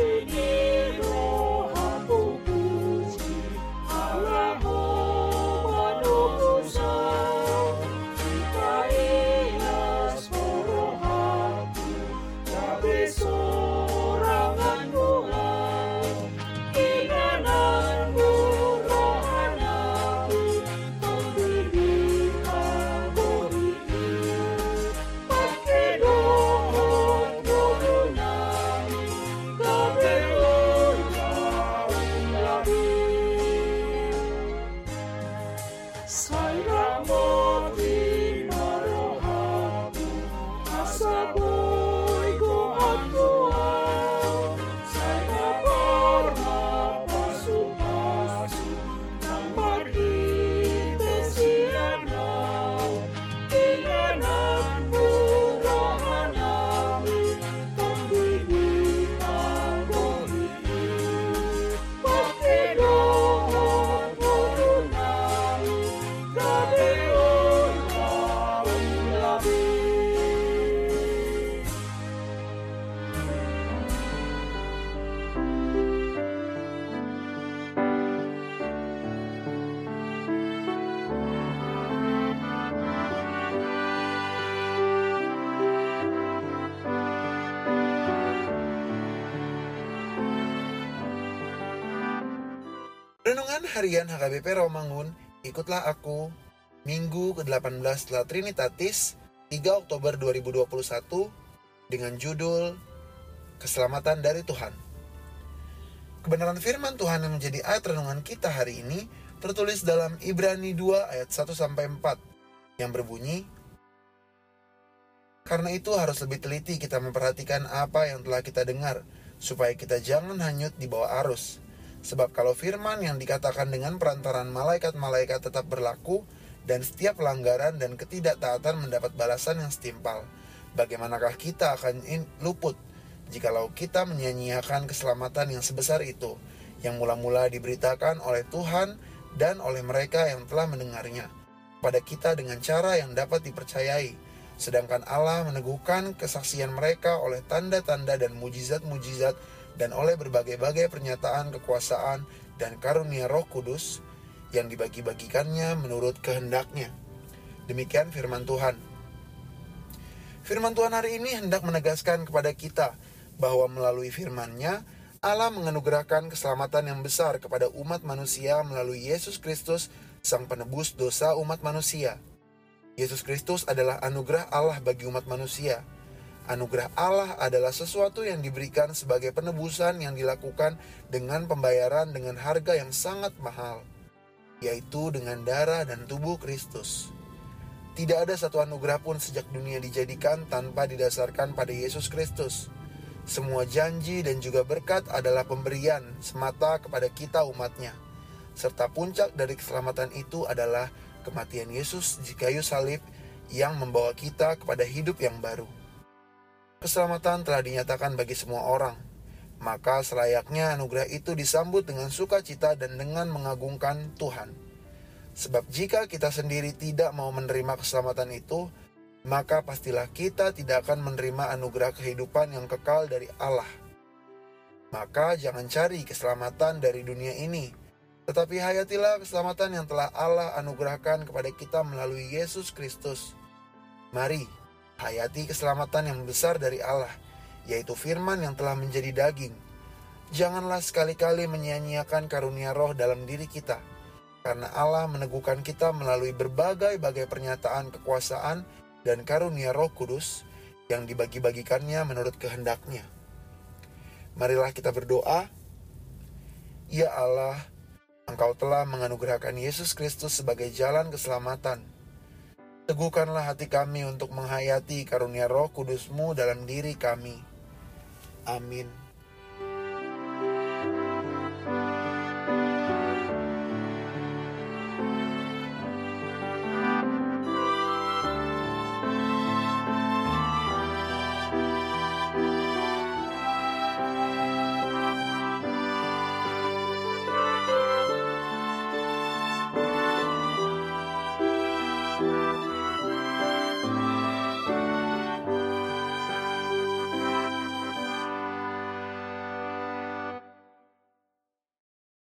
see you. Sorry. Renungan Harian HKBP Romangun, ikutlah aku, Minggu ke-18 setelah Trinitatis, 3 Oktober 2021, dengan judul Keselamatan dari Tuhan. Kebenaran firman Tuhan yang menjadi ayat renungan kita hari ini tertulis dalam Ibrani 2 ayat 1 sampai 4 yang berbunyi Karena itu harus lebih teliti kita memperhatikan apa yang telah kita dengar supaya kita jangan hanyut di bawah arus. Sebab kalau firman yang dikatakan dengan perantaran malaikat-malaikat tetap berlaku dan setiap pelanggaran dan ketidaktaatan mendapat balasan yang setimpal, bagaimanakah kita akan luput jikalau kita menyia-nyiakan keselamatan yang sebesar itu yang mula-mula diberitakan oleh Tuhan dan oleh mereka yang telah mendengarnya pada kita dengan cara yang dapat dipercayai sedangkan Allah meneguhkan kesaksian mereka oleh tanda-tanda dan mujizat-mujizat dan oleh berbagai-bagai pernyataan kekuasaan dan karunia Roh Kudus yang dibagi-bagikannya menurut kehendaknya. Demikian firman Tuhan. Firman Tuhan hari ini hendak menegaskan kepada kita bahwa melalui firman-Nya Allah menganugerahkan keselamatan yang besar kepada umat manusia melalui Yesus Kristus, Sang Penebus dosa umat manusia. Yesus Kristus adalah anugerah Allah bagi umat manusia. Anugerah Allah adalah sesuatu yang diberikan sebagai penebusan yang dilakukan dengan pembayaran dengan harga yang sangat mahal, yaitu dengan darah dan tubuh Kristus. Tidak ada satu anugerah pun sejak dunia dijadikan tanpa didasarkan pada Yesus Kristus. Semua janji dan juga berkat adalah pemberian semata kepada kita umatnya. Serta puncak dari keselamatan itu adalah kematian Yesus di kayu salib yang membawa kita kepada hidup yang baru. Keselamatan telah dinyatakan bagi semua orang, maka selayaknya anugerah itu disambut dengan sukacita dan dengan mengagungkan Tuhan. Sebab jika kita sendiri tidak mau menerima keselamatan itu, maka pastilah kita tidak akan menerima anugerah kehidupan yang kekal dari Allah. Maka jangan cari keselamatan dari dunia ini, tetapi hayatilah keselamatan yang telah Allah anugerahkan kepada kita melalui Yesus Kristus. Mari, hayati keselamatan yang besar dari Allah, yaitu firman yang telah menjadi daging. Janganlah sekali-kali menyia-nyiakan karunia roh dalam diri kita, karena Allah meneguhkan kita melalui berbagai-bagai pernyataan kekuasaan dan karunia roh kudus yang dibagi-bagikannya menurut kehendaknya. Marilah kita berdoa. Ya Allah, Engkau telah menganugerahkan Yesus Kristus sebagai jalan keselamatan. Teguhkanlah hati kami untuk menghayati karunia roh kudusmu dalam diri kami. Amin.